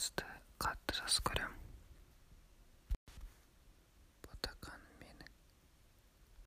текстті қатты жақсы көремін